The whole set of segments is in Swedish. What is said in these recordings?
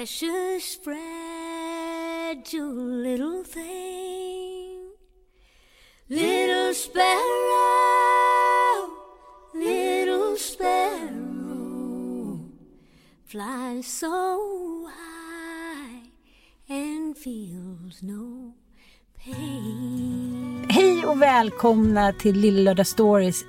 precious fragile little thing. Little sparrow, little sparrow, flies so high and feels no pain. Hej och välkomna till Lilla Lördag Stories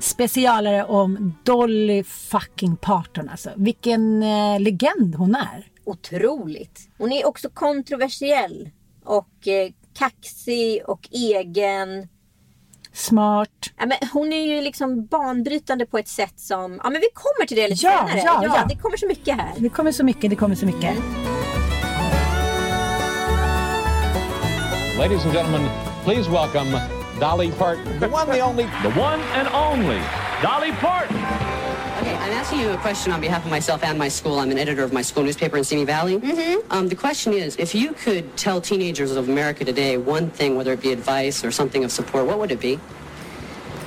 specialare om Dolly fucking Parton. Alltså. Vilken eh, legend hon är otroligt. Hon är också kontroversiell och eh, kaxig och egen. Smart. Ja, men hon är ju liksom banbrytande på ett sätt som... Ja, men vi kommer till det lite Ja, senare. ja, ja. Det kommer så mycket här. Det kommer så mycket, det kommer så mycket. Ladies and gentlemen, please welcome Dolly Parton. The one, the only. The one and only Dolly Parton. Okay, I'm asking you a question on behalf of myself and my school. I'm an editor of my school newspaper in Simi Valley. Um, the question is, if you could tell teenagers of America today one thing, whether it be advice or something of support, what would it be?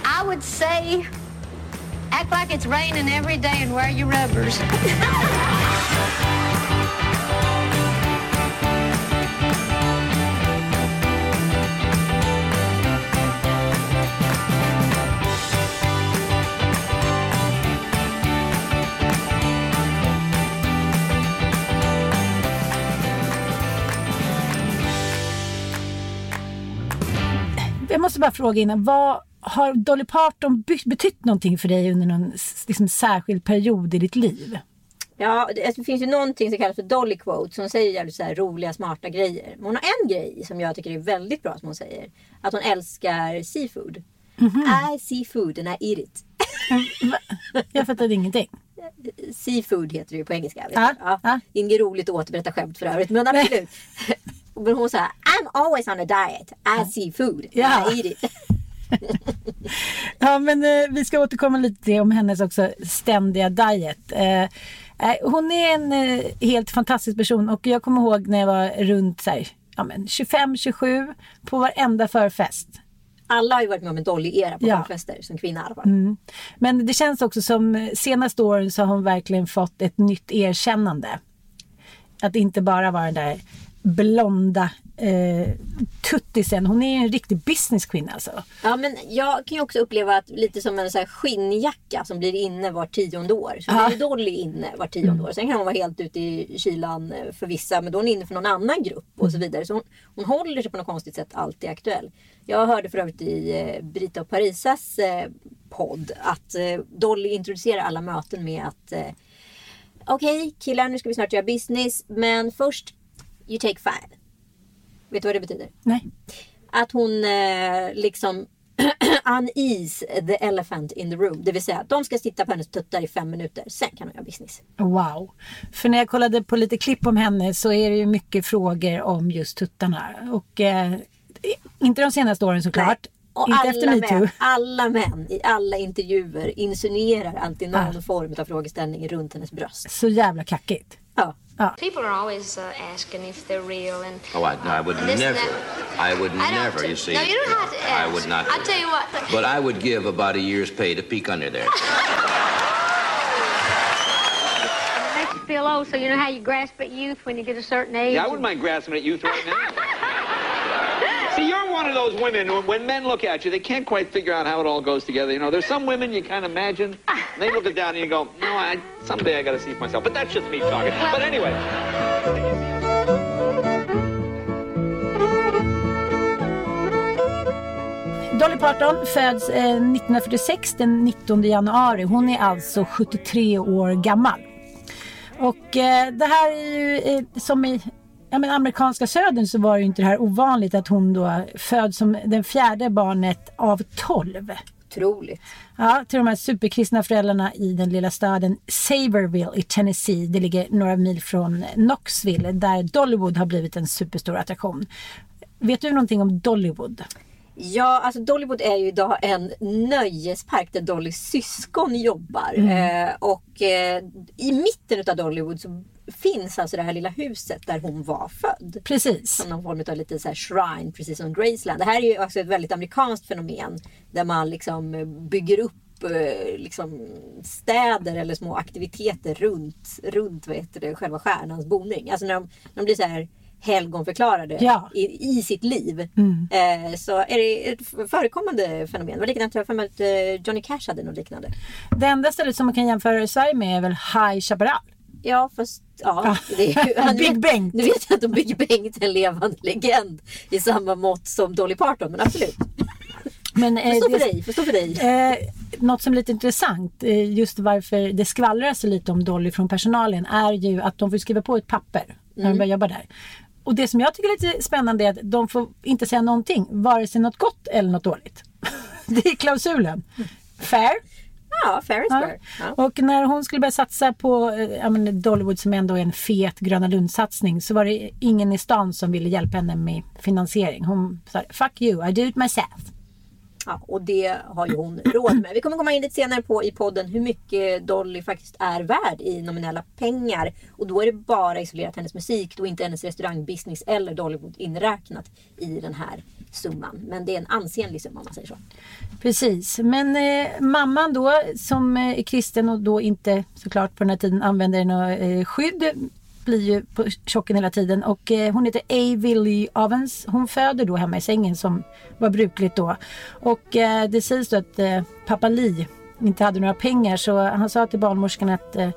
I would say act like it's raining every day and wear your rubbers. måste bara fråga innan, vad har Dolly Parton betytt någonting för dig under någon liksom, särskild period i ditt liv? Ja, det, det finns ju någonting som kallas för Dolly Quote som säger jävligt så här roliga, smarta grejer. Men hon har en grej som jag tycker är väldigt bra som hon säger. Att hon älskar seafood. I see food and I eat it. Jag fattade ingenting. Seafood heter det ju på engelska. Ja. ja. Det är inget roligt att återberätta skämt för övrigt. Men absolut. Men hon säger I'm always on a diet. I see food. Ja. I eat it. Ja, men eh, vi ska återkomma lite om hennes också ständiga diet. Eh, eh, hon är en eh, helt fantastisk person och jag kommer ihåg när jag var runt så här, ja, men 25-27 på varenda förfest. Alla har ju varit med om en Dolly-era på Ja. förfester som kvinna fall. Men det känns också som eh, senaste åren så har hon verkligen fått ett nytt erkännande. Att inte bara vara den där blonda eh, tuttisen. Hon är en riktig business queen alltså. Ja, men jag kan ju också uppleva att lite som en så här skinnjacka som blir inne var tionde år. Så Ja. blir Dolly inne var tionde år. Sen kan hon vara helt ute i kylan eh, för vissa, men då är hon inne för någon annan grupp och så vidare. Så hon, hon håller sig på något konstigt sätt alltid aktuell. Jag hörde för övrigt i eh, Brita och Parisas eh, podd att eh, Dolly introducerar alla möten med att eh, Okej killar, nu ska vi snart göra business, men först you take five. Vet du vad det betyder? Nej. att hon eh, liksom unease the elephant in the room. Det vill säga att de ska sitta på hennes tuttar i fem minuter. Sen kan hon göra business. Wow. För när jag kollade på lite klipp om henne så är det ju mycket frågor om just tuttarna. Och eh, inte de senaste åren såklart. Och inte alla män, alla män i alla intervjuer insinuerar alltid någon form av frågeställning runt hennes bröst. Så jävla kackigt. Ja. People are always uh, asking if they're real and. Oh, I, no, I would and never. that. I would I don't never, t- you see. No, you don't have to ask. I would not. I'll tell you what. But I would give about a year's pay to peek under there. It makes you feel old, so you know how you grasp at youth when you get a certain age. Yeah, I wouldn't mind grasping at youth right now. Of those women, when- when men look at you, they can't quite figure out how it all goes together. You know, there's some women you kind of imagine, and they look it down and you go, no, I, someday I got to see it myself. But that's just me talking. But anyway. Dolly Parton föds eh, 1946 den 19 januari. Hon är alltså 73 år gammal. Och eh, det här är ju eh, som i ja, men amerikanska södern så var det ju inte det här ovanligt att hon då föds som den fjärde barnet av 12. Otroligt. Ja, till de här superkristna föräldrarna i den lilla staden Saverville i Tennessee. Det ligger några mil från Knoxville där Dollywood har blivit en superstor attraktion. Vet du någonting om Dollywood? Ja, alltså Dollywood är ju idag en nöjespark där Dollys syskon jobbar. Mm. Eh, och eh, i mitten av Dollywood så finns alltså det här lilla huset där hon var född. Precis. Som någon form av lite så här shrine, precis som Graceland. Det här är ju också ett väldigt amerikanskt fenomen. Där man liksom bygger upp eh, liksom städer eller små aktiviteter runt, runt vad heter det, själva stjärnans boning. Alltså när de, när de blir så här helgonförklarade Ja. i, i sitt liv. Mm. Eh, så är det ett förekommande fenomen. Var likadant, jag för mig att eh, Johnny Cash hade något liknande. Det enda stället som man kan jämföra i Sverige med är väl High Chaparral. Ja, fast ja. Det är ju, han, Big Bengt. Nu vet jag inte om Big Bengt är en levande legend i samma mått som Dolly Parton, men absolut. Men, eh, Förstå för dig, förstå för dig. Eh, något som är lite intressant, eh, just varför det skvallras så lite om Dolly från personalen, är ju att de får skriva på ett papper när de Mm. börjar jobba där. Och det som jag tycker är lite spännande är att de får inte säga någonting, vare sig något gott eller något dåligt. Det är klausulen. Fair. Ja, fair is fair. Ja. Och när hon skulle börja satsa på eh, ja, men Dollywood som ändå är en fet Gröna Lund-satsning så var det ingen i stan som ville hjälpa henne med finansiering. Hon sa fuck you, I do it myself. Ja, och det har ju hon råd med. Vi kommer komma in lite senare på i podden hur mycket Dolly faktiskt är värd i nominella pengar. Och då är det bara isolerat hennes musik, då inte hennes restaurangbusiness eller Dollywood inräknat i den här summan. Men det är en ansenlig summa om man säger så. Precis, men eh, mamman då som eh, är kristen och då inte såklart på den här tiden använder något eh, skydd blir ju på chocken hela tiden och eh, hon heter Avilly Lee Ovens. Hon föder då hemma i sängen som var brukligt då. Och eh, det sägs då att eh, pappa Lee inte hade några pengar så han sa till barnmorskan att eh,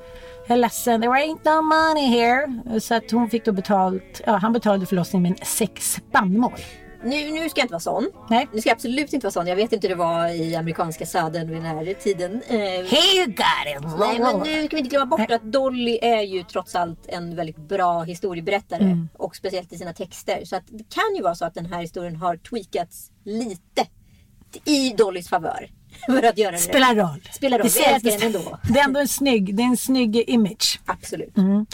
jag är ledsen, there ain't no money here. Så att hon fick då betalt, ja han betalade förlossningen med sex spannmål. Nu, nu ska jag inte vara sån. Nej. Nu ska jag absolut inte vara sån. Jag vet inte hur det var i amerikanska södern vid den här tiden. Eh, Here you got it! Nej, men nu ska vi inte glömma bort att Dolly är ju trots allt en väldigt bra historieberättare. Mm. Och speciellt i sina texter. Så att det kan ju vara så att den här historien har tweakats lite i Dollys favör. För att göra det. Spelar roll. Spelar roll. Det Vi älskar den ändå. Det är ändå en snygg, det är en snygg image. Absolut. Mm.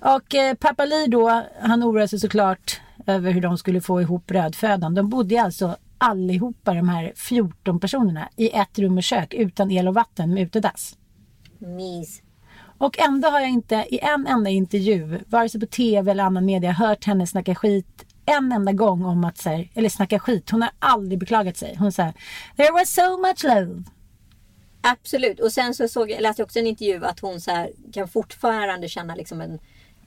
Och eh, pappa Lee då, han oroade sig såklart över hur de skulle få ihop brödfödan. De bodde alltså allihopa de här 14 personerna i ett rum och kök utan el och vatten med utedass. Mys. Och ändå har jag inte i en enda intervju, vare sig på tv eller annan media, hört henne snacka skit en enda gång om att, så här, eller snacka skit, hon har aldrig beklagat sig. Hon säger There was so much love. Absolut. Och sen så såg jag, läste jag också en intervju att hon så här, kan fortfarande känna liksom en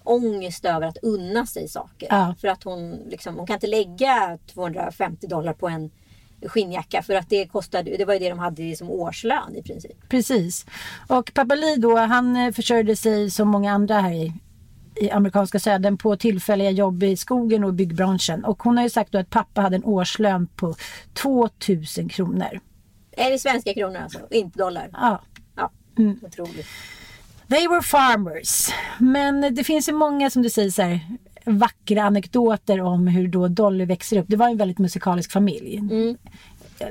ångest över att unna sig saker. Ja. För att hon, liksom, hon kan inte lägga 250 dollar på en skinnjacka för att det kostade, det var ju det de hade som årslön i princip. Precis. Och pappa Lee då, han eh, försörjde sig som många andra här i, i amerikanska södern på tillfälliga jobb i skogen och byggbranschen. Och hon har ju sagt då att pappa hade en årslön på 2000 kronor. Är det svenska kronor alltså? Inte dollar? Ja. Ja, Mm. otroligt. They were farmers. Men det finns ju många som du säger så här, vackra anekdoter om hur då Dolly växer upp. Det var en väldigt musikalisk familj.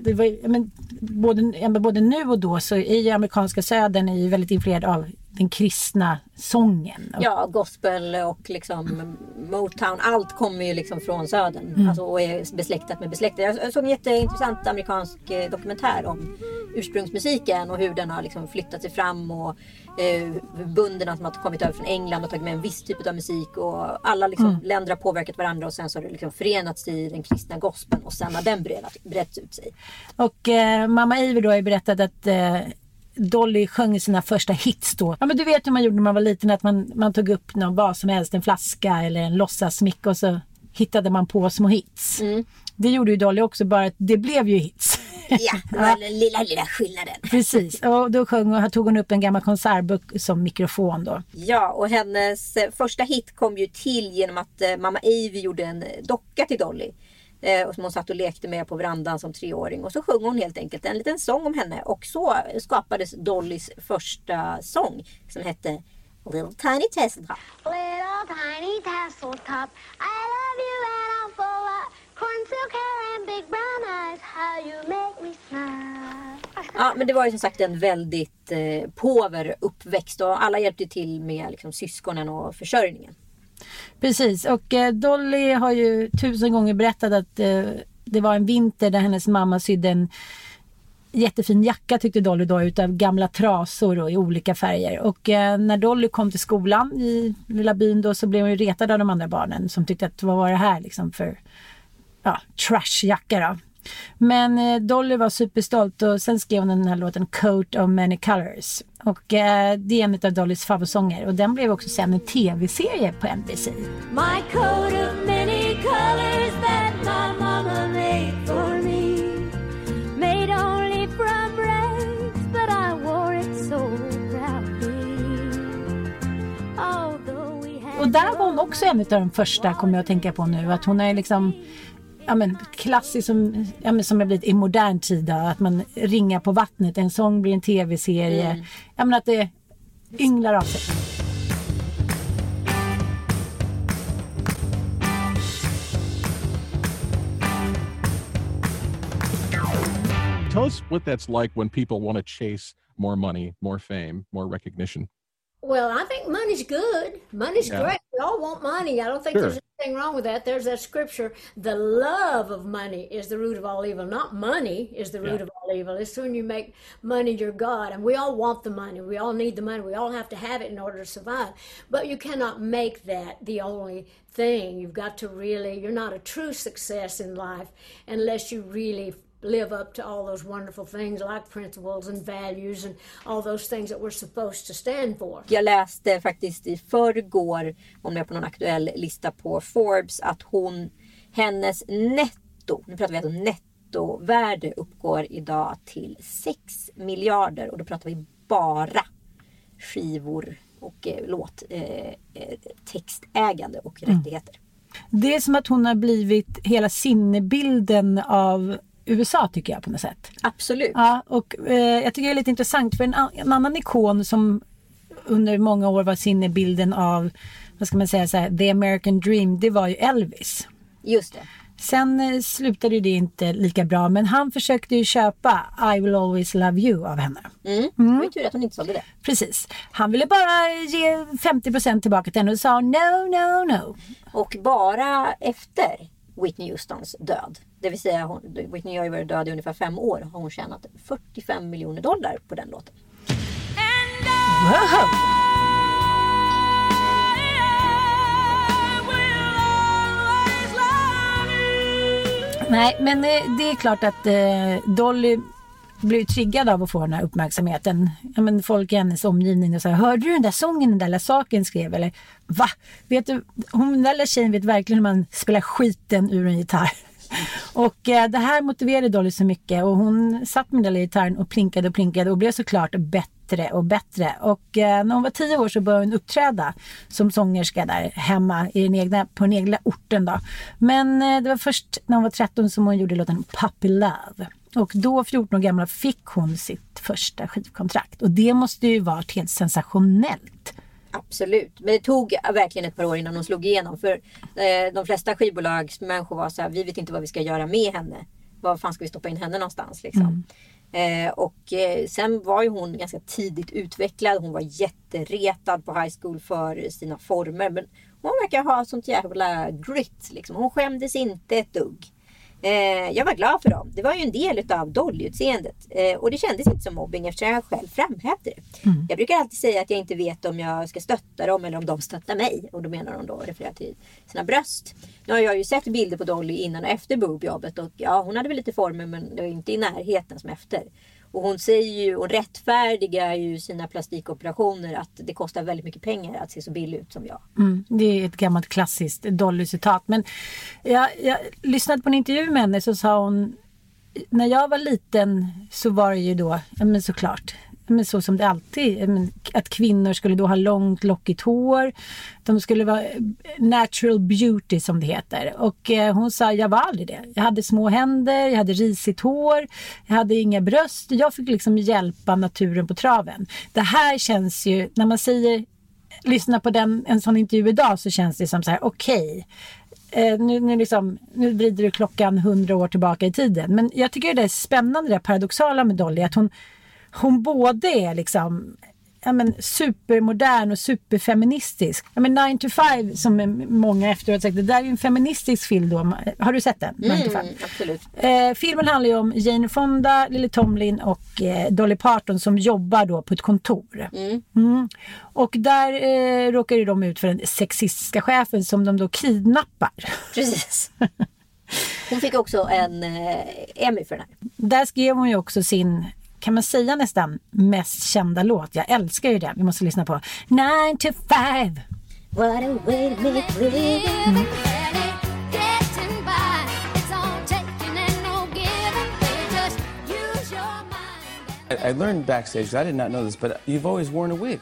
Det var, men, både, både nu och då så är ju amerikanska södern är ju väldigt influerad av den kristna sången. Ja, gospel och liksom Motown. Allt kommer ju liksom från södern. Mm. Alltså, och är besläktat med besläktat. Jag såg en jätteintressant amerikansk eh, dokumentär om ursprungsmusiken och hur den har liksom flyttat sig fram. Och eh, bönderna som har kommit över från England och tagit med en viss typ av musik. Och alla liksom Mm. länder har påverkat varandra och sen så har det liksom förenats i den kristna gospeln. Och sen har den brett, brett ut sig. Och eh, mamma Iver då har ju berättat att eh, Dolly sjöng sina första hits då. Ja men du vet hur man gjorde när man var liten att man, man tog upp någon, vad som helst, en flaska eller en låtsasmick och så hittade man på små hits. Mm. Det gjorde ju Dolly också, bara att det blev ju hits. Ja, det var den lilla, lilla skillnaden. Precis, och då sjöng och tog hon upp en gammal konsertbok som mikrofon då. Ja, och hennes eh, första hit kom ju till genom att eh, mamma Avy gjorde en docka till Dolly. Eh, och som hon satt och lekte med på verandan som treåring. Och så sjöng hon helt enkelt en liten sång om henne. Och så skapades Dollys första sång som hette Little Tiny Tesla. Little tiny tassel top, I love you and I'm full of corn silk hair and big brown eyes. How you make me smile. Ja, men det var ju som sagt en väldigt eh, påver uppväxt och alla hjälpte till med liksom, syskonen och försörjningen. Precis, och eh, Dolly har ju tusen gånger berättat att eh, det var en vinter där hennes mamma sydde en jättefin jacka tyckte Dolly då utav gamla trasor och i olika färger. Och eh, när Dolly kom till skolan i lilla byn då så blev hon ju retad av de andra barnen som tyckte att vad var det här liksom för ja, trashjacka då. Men eh, Dolly var superstolt och sen skrev hon den här låten Coat of Many Colors. Och eh, det är en av Dollys favoritsånger och den blev också sen en tv-serie på NBC. My coat of many colors that my mama made for me. Made only from rags, but I wore it so proudly. Och där var hon också en av de första, kommer jag att tänka på nu, att hon är liksom Ja men klassiskt som, ja, men som har blivit i modern tid då, att man ringar på vattnet, en sång blir en tv-serie. Mm. Ja men att det ynglar av sig. Tell us what that's like when people want to chase more money, more fame, more recognition. Well, I think money's good. Money's Yeah. great. We all want money. I don't think Sure. there's anything wrong with that. There's that scripture the love of money is the root of all evil. Not money is the root Yeah. of all evil. It's when you make money your God. And we all want the money. We all need the money. We all have to have it in order to survive. But you cannot make that the only thing. You've got to really, you're not a true success in life unless you really live up to all those wonderful things like principles and values and all those things that we're supposed to stand for. Jag läste faktiskt i förrgår, hon är på någon aktuell lista på Forbes, att hon, hennes netto, nu pratar vi alltså nettovärde uppgår idag till 6 miljarder och då pratar vi bara skivor och eh, låt, eh, eh, textägande och rättigheter. Det är som att hon har blivit hela sinnebilden av USA tycker jag på något sätt. Absolut. Ja, och eh, jag tycker det är lite intressant för en, en annan ikon som under många år var sinnebilden av, vad ska man säga, så här, the American dream, det var ju Elvis. Just det. Sen eh, slutade det inte lika bra men han försökte ju köpa I will always love you av henne. Mm. Det var ju tur att hon inte sålde det. Precis. Han ville bara ge 50% tillbaka till henne och sa no, no, no. Och bara efter Whitney Houstons död, det vill säga hon, Whitney har ju varit död i ungefär fem år, har hon tjänat 45 miljoner dollar på den låten. Wow. Nej, men eh, det är klart att eh, blir blev triggad av att få den här uppmärksamheten. Ja, men folk i hennes omgivning och så här, hörde du den där sången den där lilla saken skrev? Eller va? Vet du, hon den där lilla tjejen vet verkligen hur man spelar skiten ur en gitarr. Och eh, det här motiverade Dolly så mycket och hon satt med den där gitarren och plinkade och plinkade och blev såklart bättre och bättre. Och eh, när hon var tio år så började hon uppträda som sångerska där hemma i den egna, på den egna orten. Då. Men eh, det var först när hon var 13 som hon gjorde låten Puppy Love. Och då, 14 år gammal, fick hon sitt första skivkontrakt. Och det måste ju varit helt sensationellt. Absolut, men det tog verkligen ett par år innan hon slog igenom. För eh, de flesta skivbolagsmänniskor var så här, vi vet inte vad vi ska göra med henne. Var fan ska vi stoppa in henne någonstans liksom? Eh, och eh, sen var ju hon ganska tidigt utvecklad. Hon var jätteretad på high school för sina former. Men hon verkar ha sånt jävla grit liksom. Hon skämdes inte ett dugg. Eh, jag var glad för dem. Det var ju en del utav Dolly-utseendet. Eh, och det kändes inte som mobbing eftersom jag själv framhävde det. Mm. Jag brukar alltid säga att jag inte vet om jag ska stötta dem eller om de stöttar mig. Och då menar de då refererar till sina bröst. Nu har jag ju sett bilder på Dolly innan och efter boobjobbet. Och ja, hon hade väl lite former men det var inte i närheten som efter. Och hon säger ju och rättfärdigar ju sina plastikoperationer att det kostar väldigt mycket pengar att se så billig ut som jag. Mm, det är ett gammalt klassiskt Dolly-citat. Men jag, jag lyssnade på en intervju med henne så sa hon när jag var liten så var det ju då, ja men såklart, men så som det alltid eh, men att kvinnor skulle då ha långt lockigt hår. De skulle vara eh, natural beauty som det heter. Och eh, hon sa, jag var aldrig det. Jag hade små händer, jag hade risigt hår, jag hade inga bröst. Jag fick liksom hjälpa naturen på traven. Det här känns ju, när man säger lyssna på den, en sån intervju idag så känns det som så här, okej. Eh, nu, nu, liksom, nu vrider du klockan hundra år tillbaka i tiden. Men jag tycker det är spännande det paradoxala med Dolly. Att hon, hon både är liksom ja, men, supermodern och superfeministisk. Ja, men 9 to 5 som många efteråt sagt, det där är ju en feministisk film då. Har du sett den? 9 to 5? Mm, absolut. Eh, filmen handlar ju om Jane Fonda, Lily Tomlin och eh, Dolly Parton som jobbar då på ett kontor. Mm. Mm. Och där eh, råkar ju de ut för den sexistiska chefen som de då kidnappar. Precis. Hon fick också en eh, Emmy för den här. Där skrev hon ju också sin kan man säga nästan mest kända låt. Jag älskar ju den. Vi måste lyssna på 9 to 5. What a way to make living. Mm. I, learned backstage, I did not know this, but you've always worn a wig.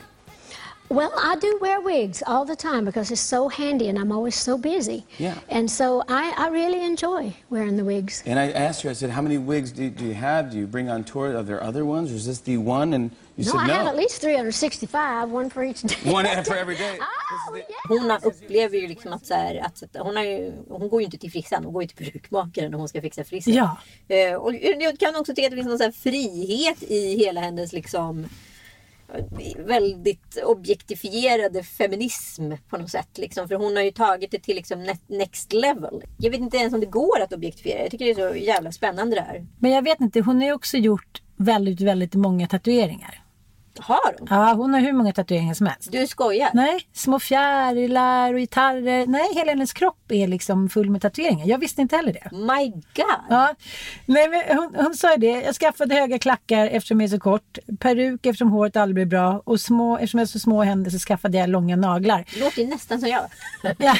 Well, I do wear wigs all the time because it's so handy and I'm always so busy. Yeah. And so I, I really enjoy wearing the wigs. And I asked her, I said, how many wigs do, do you have? Do you bring on tour? Are there other ones? Or is this the one? And you no, said I no. have at least 365, one for each day. One for every day. Hon har- upplever ju liksom att, så här, att hon, har ju, hon går ju inte till frissan, hon går ju till perukmakaren när hon ska fixa frissen. Ja. Eh, och jag kan också tycka att det finns någon så här frihet i hela hennes liksom väldigt objektifierade feminism på något sätt. Liksom. För hon har ju tagit det till liksom next level. Jag vet inte ens om det går att objektifiera. Jag tycker det är så jävla spännande det här. Men jag vet inte, hon har ju också gjort väldigt, väldigt många tatueringar. Har hon? Ja, hon har hur många tatueringar som helst. Du skojar? Nej, små fjärilar och gitarrer. Nej, hela hennes kropp är liksom full med tatueringar. Jag visste inte heller det. My God! Ja. Nej, men hon, hon sa ju det. Jag skaffade höga klackar eftersom jag är så kort. Peruk eftersom håret aldrig blir bra. Och små, eftersom jag har så små händer så skaffade jag långa naglar. Låter ju nästan som jag. Ja.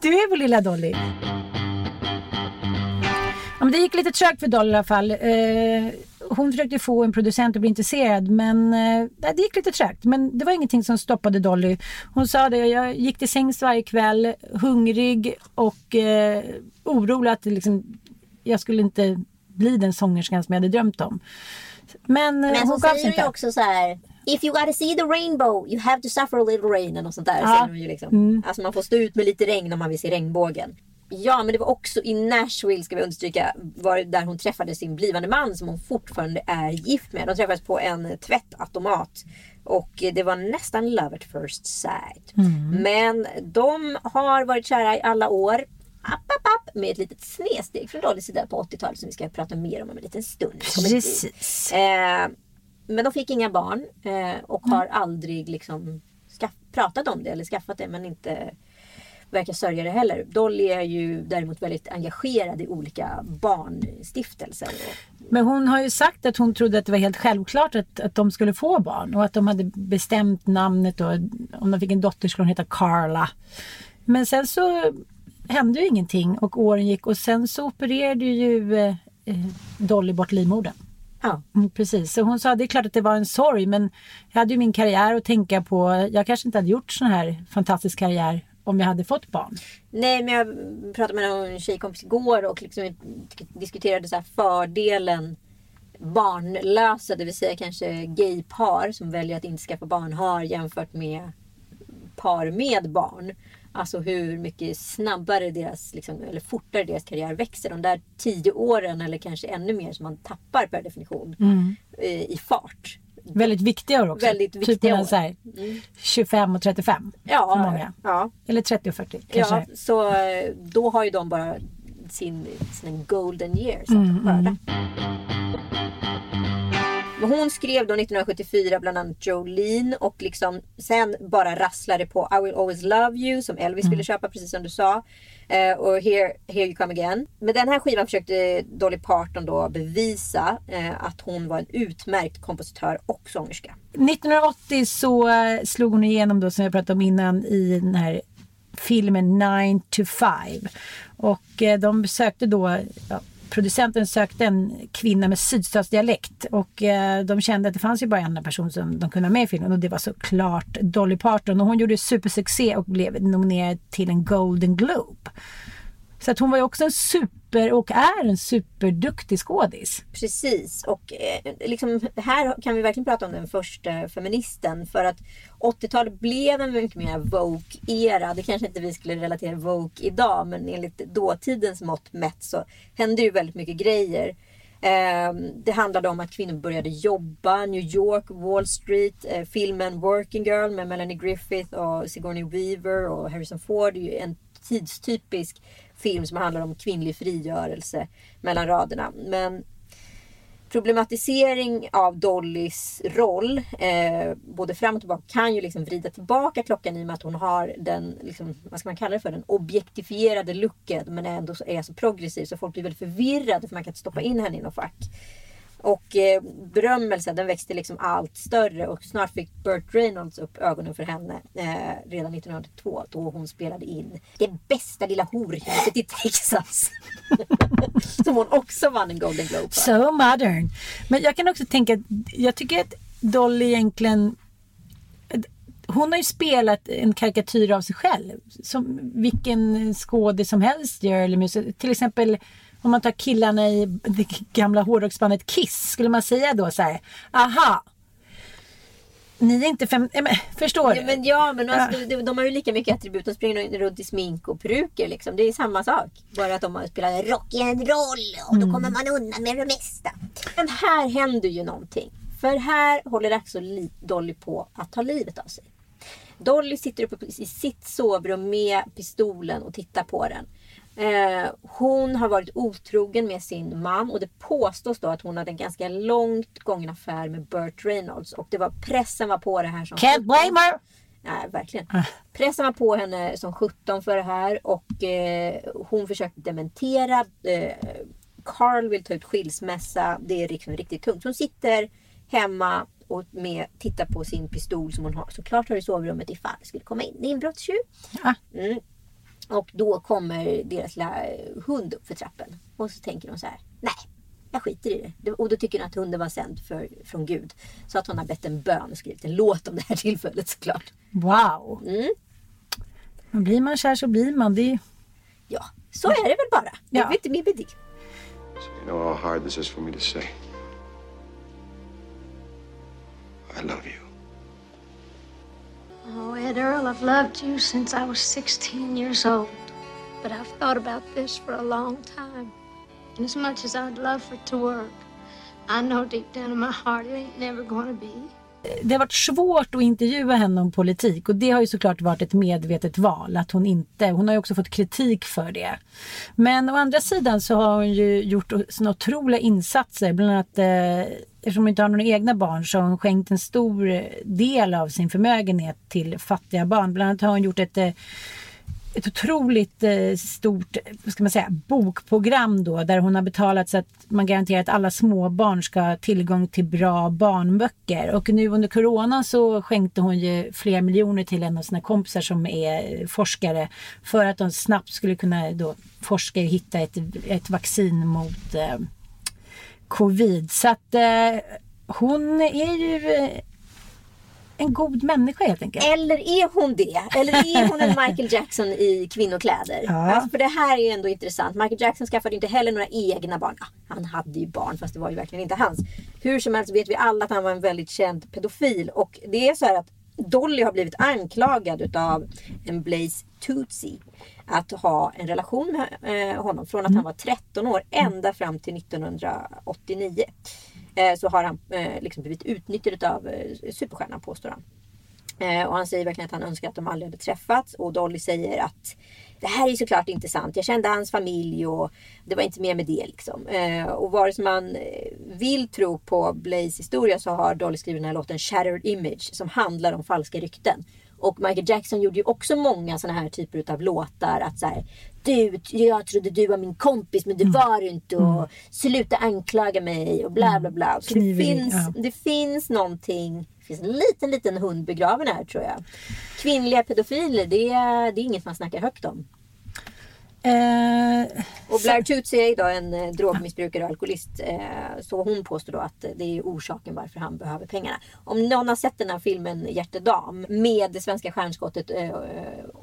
Du är vår lilla Dolly. Ja, men det gick lite trögt för Dolly i alla fall. Eh, hon försökte få en producent att bli intresserad men eh, det gick lite trögt. Men det var ingenting som stoppade Dolly. Hon sa det, jag gick till sängs varje kväll hungrig och eh, orolig att liksom, jag skulle inte bli den sångerskan som jag hade drömt om. Men, eh, Men hon så gav sig inte. ju också så här. If you gotta see the rainbow, you have to suffer a little rain. Och sånt där. Ja. Ju liksom. Mm. Alltså man får stå ut med lite regn om man vill se regnbågen. Ja, men det var också i Nashville, ska vi understryka, var där hon träffade sin blivande man som hon fortfarande är gift med. De träffades på en tvättautomat. Och det var nästan love at first sight. Mm. Men de har varit kära i alla år. App, app, app, med ett litet snedsteg från Dollys sida på 80-talet som vi ska prata mer om om en liten stund. Precis. Eh, men de fick inga barn eh, och Mm. har aldrig liksom pratat om det eller skaffat det men inte verkar sörja det heller. Dolly är ju däremot väldigt engagerad i olika barnstiftelser. Men hon har ju sagt att hon trodde att det var helt självklart att, att de skulle få barn och att de hade bestämt namnet och om de fick en dotter skulle hon heta Carla. Men sen så hände ju ingenting och åren gick och sen så opererade ju eh, eh, Dolly bort livmodern. Ja. Mm, precis, så hon sa det är klart att det var en sorg men jag hade ju min karriär att tänka på. Jag kanske inte hade gjort sån här fantastisk karriär om jag hade fått barn. Nej men jag pratade med en tjejkompis igår och liksom diskuterade så fördelen barnlösa, det vill säga kanske gaypar som väljer att inte skaffa barn har jämfört med par med barn. Alltså hur mycket snabbare deras, liksom, eller fortare deras karriär växer. De där tio åren eller kanske ännu mer som man tappar per definition Mm. eh, i fart. Väldigt viktiga år också. Väldigt typ viktiga mellan år. så här, Mm. 25 och 35 Ja, för många. ja. Eller 30 och 40 kanske. Ja, så eh, då har ju de bara sin, sina golden years att Mm, skörda. Men hon skrev då 1974 bland annat Jolene och liksom sen bara rasslade på I will always love you som Elvis Mm. ville köpa precis som du sa. Eh, och here, here you come again. Med den här skivan försökte Dolly Parton då bevisa eh, att hon var en utmärkt kompositör och sångerska. 1980 så eh, slog hon igenom då som jag pratade om innan i den här filmen 9 to 5. Och eh, de sökte då, ja, producenten sökte en kvinna med sydstatsdialekt och eh, de kände att det fanns ju bara en person som de kunde ha med i filmen och det var såklart Dolly Parton och hon gjorde supersuccé och blev nominerad till en Golden Globe. Så att hon var ju också en super och är en superduktig skådis. Precis och eh, liksom, här kan vi verkligen prata om den första feministen för att 80-talet blev en mycket mer Vogue-era. Det kanske inte vi skulle relatera Vogue idag men enligt dåtidens mått mätt så hände ju väldigt mycket grejer. Ehm, det handlade om att kvinnor började jobba, New York, Wall Street, eh, filmen Working Girl med Melanie Griffith och Sigourney Weaver och Harrison Ford är ju en tidstypisk film som handlar om kvinnlig frigörelse mellan raderna. Men problematisering av Dollys roll, eh, både fram och tillbaka, kan ju liksom vrida tillbaka klockan i och med att hon har den, liksom, vad ska man kalla det för, den objektifierade looken men ändå är så progressiv så folk blir väldigt förvirrade för man kan inte stoppa in henne i något fack. Och eh, berömmelsen den växte liksom allt större och snart fick Burt Reynolds upp ögonen för henne eh, redan 1902 då hon spelade in Det bästa lilla horhuset i Texas. Som hon också vann en Golden Globe för. So modern. Men jag kan också tänka att jag tycker att Dolly egentligen hon har ju spelat en karikatyr av sig själv. Som vilken skådis som helst gör. Eller musik. Till exempel om man tar killarna i det gamla hårdrocksbandet Kiss. Skulle man säga då så här. Aha. Ni är inte fem... Ja, men, förstår du? Ja men, ja, men alltså, de, de har ju lika mycket attribut. De springer runt i smink och peruker. Liksom. Det är samma sak. Bara att de har spelat rock'n'roll och då kommer man undan med det mesta. Men här händer ju någonting. För här håller li- Dolly på att ta livet av sig. Dolly sitter uppe i sitt sovrum med pistolen och tittar på den. Eh, hon har varit otrogen med sin man och det påstås då att hon hade en ganska långt gången affär med Burt Reynolds. Och det var pressen var på det här som Can't blame her! Nej, verkligen. Pressen var på henne som 17 för det här och eh, hon försökte dementera. Eh, Carl vill ta ut skilsmässa. Det är liksom riktigt tungt. Hon sitter hemma och med, tittar på sin pistol som hon har såklart har i sovrummet ifall det skulle komma in en inbrottstjuv. Mm. Och då kommer deras lilla hund upp för trappen. Och så tänker hon så här. Nej, jag skiter i det. Och då tycker hon att hunden var sänd för, från Gud. Så att hon har bett en bön och skrivit en låt om det här tillfället såklart. Wow. Mm. Men blir man kär så blir man. Det. Ja, så är det väl bara. Det är Ja. väl inte mer med det. You know how hard this is for me to say. I love you. Oh, Ed Earl, I've loved you since I was 16 years old. But I've thought about this for a long time. And as much as I'd love for it to work, I know deep down in my heart it ain't never gonna be. det har varit svårt att intervjua henne om politik och det har ju såklart varit ett medvetet val att hon inte, hon har ju också fått kritik för det. Men å andra sidan så har hon ju gjort såna otroliga insatser, bland annat eh, eftersom hon inte har några egna barn så har hon skänkt en stor eh, del av sin förmögenhet till fattiga barn. Bland annat har hon gjort ett eh, ett otroligt eh, stort vad ska man säga, bokprogram då där hon har betalat så att man garanterar att alla småbarn ska ha tillgång till bra barnböcker. Och nu under corona så skänkte hon ju flera miljoner till en av sina kompisar som är forskare för att de snabbt skulle kunna då forska och hitta ett, ett vaccin mot eh, covid. Så att eh, hon är ju eh, en god människa helt enkelt. Eller är hon det? Eller är hon en Michael Jackson i kvinnokläder? Ja. Alltså, för det här är ändå intressant. Michael Jackson skaffade inte heller några egna barn. Ja, han hade ju barn fast det var ju verkligen inte hans. Hur som helst vet vi alla att han var en väldigt känd pedofil. Och det är så här att Dolly har blivit anklagad utav en Blaze Tootsie att ha en relation med eh, honom från att han var 13 år ända fram till 1989. Eh, så har han eh, liksom blivit utnyttjad av superstjärnan påstår han. Och han säger verkligen att han önskar att de aldrig hade träffats och Dolly säger att det här är ju såklart inte sant. Jag kände hans familj och det var inte mer med det. Liksom. Eh, och vare sig man eh, vill tro på Blaze historia så har Dolly skrivit den här låten Shattered Image som handlar om falska rykten. Och Michael Jackson gjorde ju också många sådana här typer av låtar. Att så här, du, jag trodde du var min kompis men det var du inte. Och sluta anklaga mig och bla bla bla. Så det finns, ja. det finns någonting. Det finns en liten, liten hund begraven här tror jag. Kvinnliga pedofiler, det är, det är inget man snackar högt om. Eh, Och Blair Tootsie är idag en eh, drogmissbrukare och alkoholist. Eh, så hon påstår då att det är orsaken varför han behöver pengarna. Om någon har sett den här filmen Hjärtedam med det svenska stjärnskottet eh,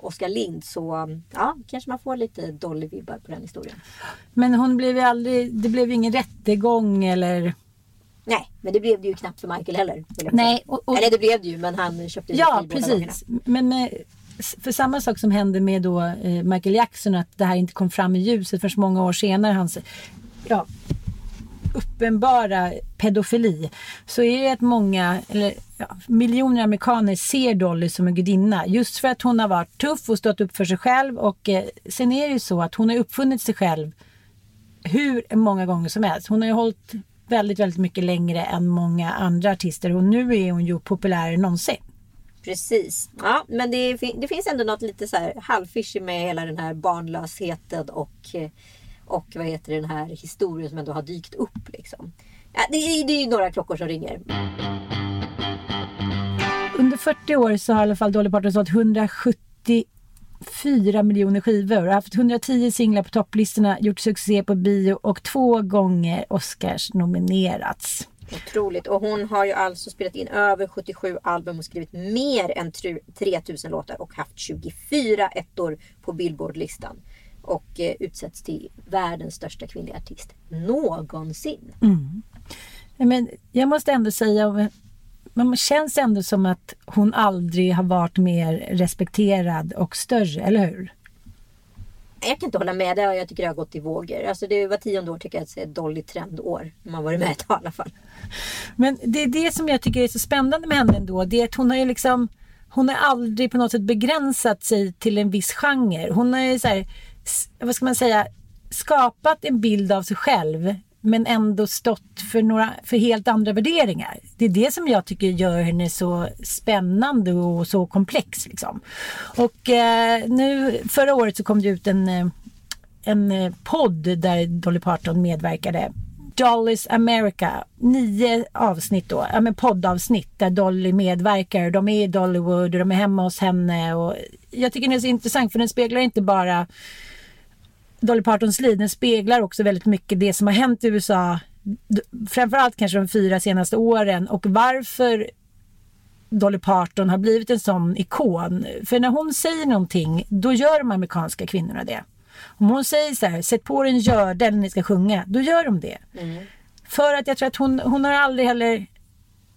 Oskar Lind så ja, kanske man får lite Dolly-vibbar på den historien. men hon blev ju aldrig, det blev ju ingen rättegång eller... Nej, men det blev det ju knappt för Michael heller. Nej, och- och- Eller det blev det ju, men han köpte ju Ja, precis. Men med, för samma sak som hände med då eh, Michael Jackson, att det här inte kom fram i ljuset förrän många år senare, hans ja, uppenbara pedofili, så är det att många, eller ja, miljoner amerikaner ser Dolly som en gudinna. Just för att hon har varit tuff och stått upp för sig själv. Och eh, sen är det ju så att hon har uppfunnit sig själv hur många gånger som helst. Hon har ju hållit väldigt, väldigt mycket längre än många andra artister och nu är hon ju populärare än någonsin. Precis. Ja, men det, det finns ändå något lite så här halvfishy med hela den här barnlösheten och, eh, och vad heter den här historien som ändå har dykt upp. Liksom. Ja, det, är- det är några klockor som ringer. Under 40 år så har i alla fall Dolly Parton sålt 174 miljoner skivor och haft 110 singlar på topplistorna, gjort succé på bio och två gånger Oscars nominerats. Otroligt. Och hon har ju alltså spelat in över 77 album och skrivit mer än tru- 3000 låtar och haft 24 ettor på Billboardlistan. Och eh, utsätts till världens största kvinnliga artist någonsin. Men jag måste ändå säga, man känns ändå som att hon aldrig har varit mer respekterad och större, eller hur? Jag kan inte hålla med dig. Jag tycker det har gått i vågor. Alltså det var tionde år tycker jag att det är ett Dolly trendår. Man varit med ett i alla fall. Men det är det som jag tycker är så spännande med henne ändå. Det är att hon har ju liksom hon har aldrig på något sätt begränsat sig till en viss genre. Hon har ju så här, vad ska man säga, skapat en bild av sig själv men ändå stått för, några, för helt andra värderingar. Det är det som jag tycker gör henne så spännande och så komplex. Liksom. Och eh, nu, förra året så kom det ut en, eh, en eh, podd där Dolly Parton medverkade. Dolly's America. Nio avsnitt då, ja men poddavsnitt där Dolly medverkar. De är i Dollywood och de är hemma hos henne. Och jag tycker den är så intressant för den speglar inte bara Dolly Partons liv. Den speglar också väldigt mycket det som har hänt i USA. Framförallt kanske de fyra senaste åren och varför Dolly Parton har blivit en sån ikon. För när hon säger någonting, då gör de amerikanska kvinnorna det. Om hon säger så här, sätt på dig en gördel när ni ska sjunga, då gör de det. För att jag tror att hon, hon har aldrig heller,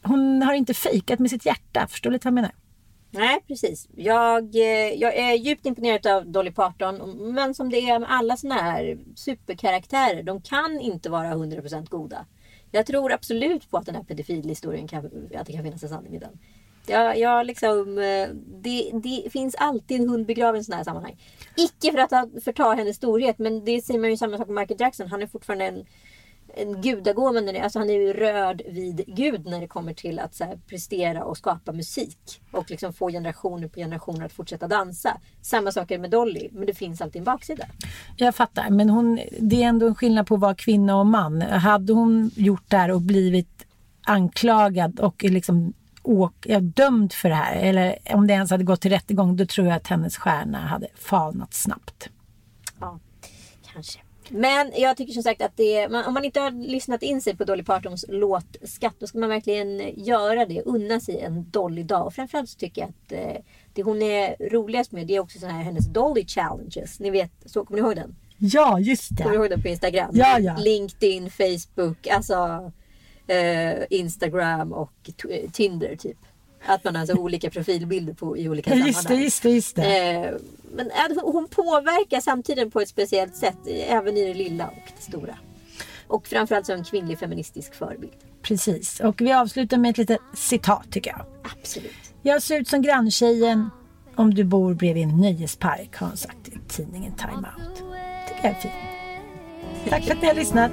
hon har inte fejkat med sitt hjärta. Förstår du lite vad jag menar? Nej, precis. Jag, eh, jag är djupt imponerad av Dolly Parton. Men som det är med alla såna här superkaraktärer. De kan inte vara 100% goda. Jag tror absolut på att den här pedofilhistorien kan, att det kan finnas en sanning i den. Jag, jag liksom, eh, det, det finns alltid en hund begraven i sådana här sammanhang. Icke för att förta hennes storhet, men det säger man ju samma sak med Michael Jackson. Han är fortfarande en, en gudagåva. när det- Alltså han är ju röd vid Gud när det kommer till att så här, prestera och skapa musik. Och liksom få generationer på generationer att fortsätta dansa. Samma sak är med Dolly, men det finns alltid en baksida. Jag fattar, men hon, det är ändå en skillnad på att vara kvinna och man. Hade hon gjort det här och blivit anklagad och liksom åk, dömd för det här, eller om det ens hade gått till rättegång, då tror jag att hennes stjärna hade falnat snabbt. Ja, kanske. Men jag tycker som sagt att det, man, om man inte har lyssnat in sig på Dolly Partons låtskatt då ska man verkligen göra det. Unna sig en Dolly-dag. Och framförallt så tycker jag att eh, det hon är roligast med det är också sån här hennes Dolly Challenges. Ni vet, så kommer ni ihåg den? Ja, just Kommer du ihåg den på Instagram? Ja, ja. LinkedIn, Facebook, alltså eh, Instagram och Tinder typ. Att man har så olika profilbilder på, i olika sammanhang. just det, just det, just det. Eh, men att hon- påverkar samtiden på ett speciellt sätt, även i det lilla och det stora. Och framförallt som en kvinnlig feministisk förebild. Precis, och vi avslutar med ett litet citat tycker jag. Absolut. Jag ser ut som granntjejen om du bor bredvid en nöjespark har hon sagt i tidningen Time Out. tycker jag är fint. Tack för att ni har lyssnat.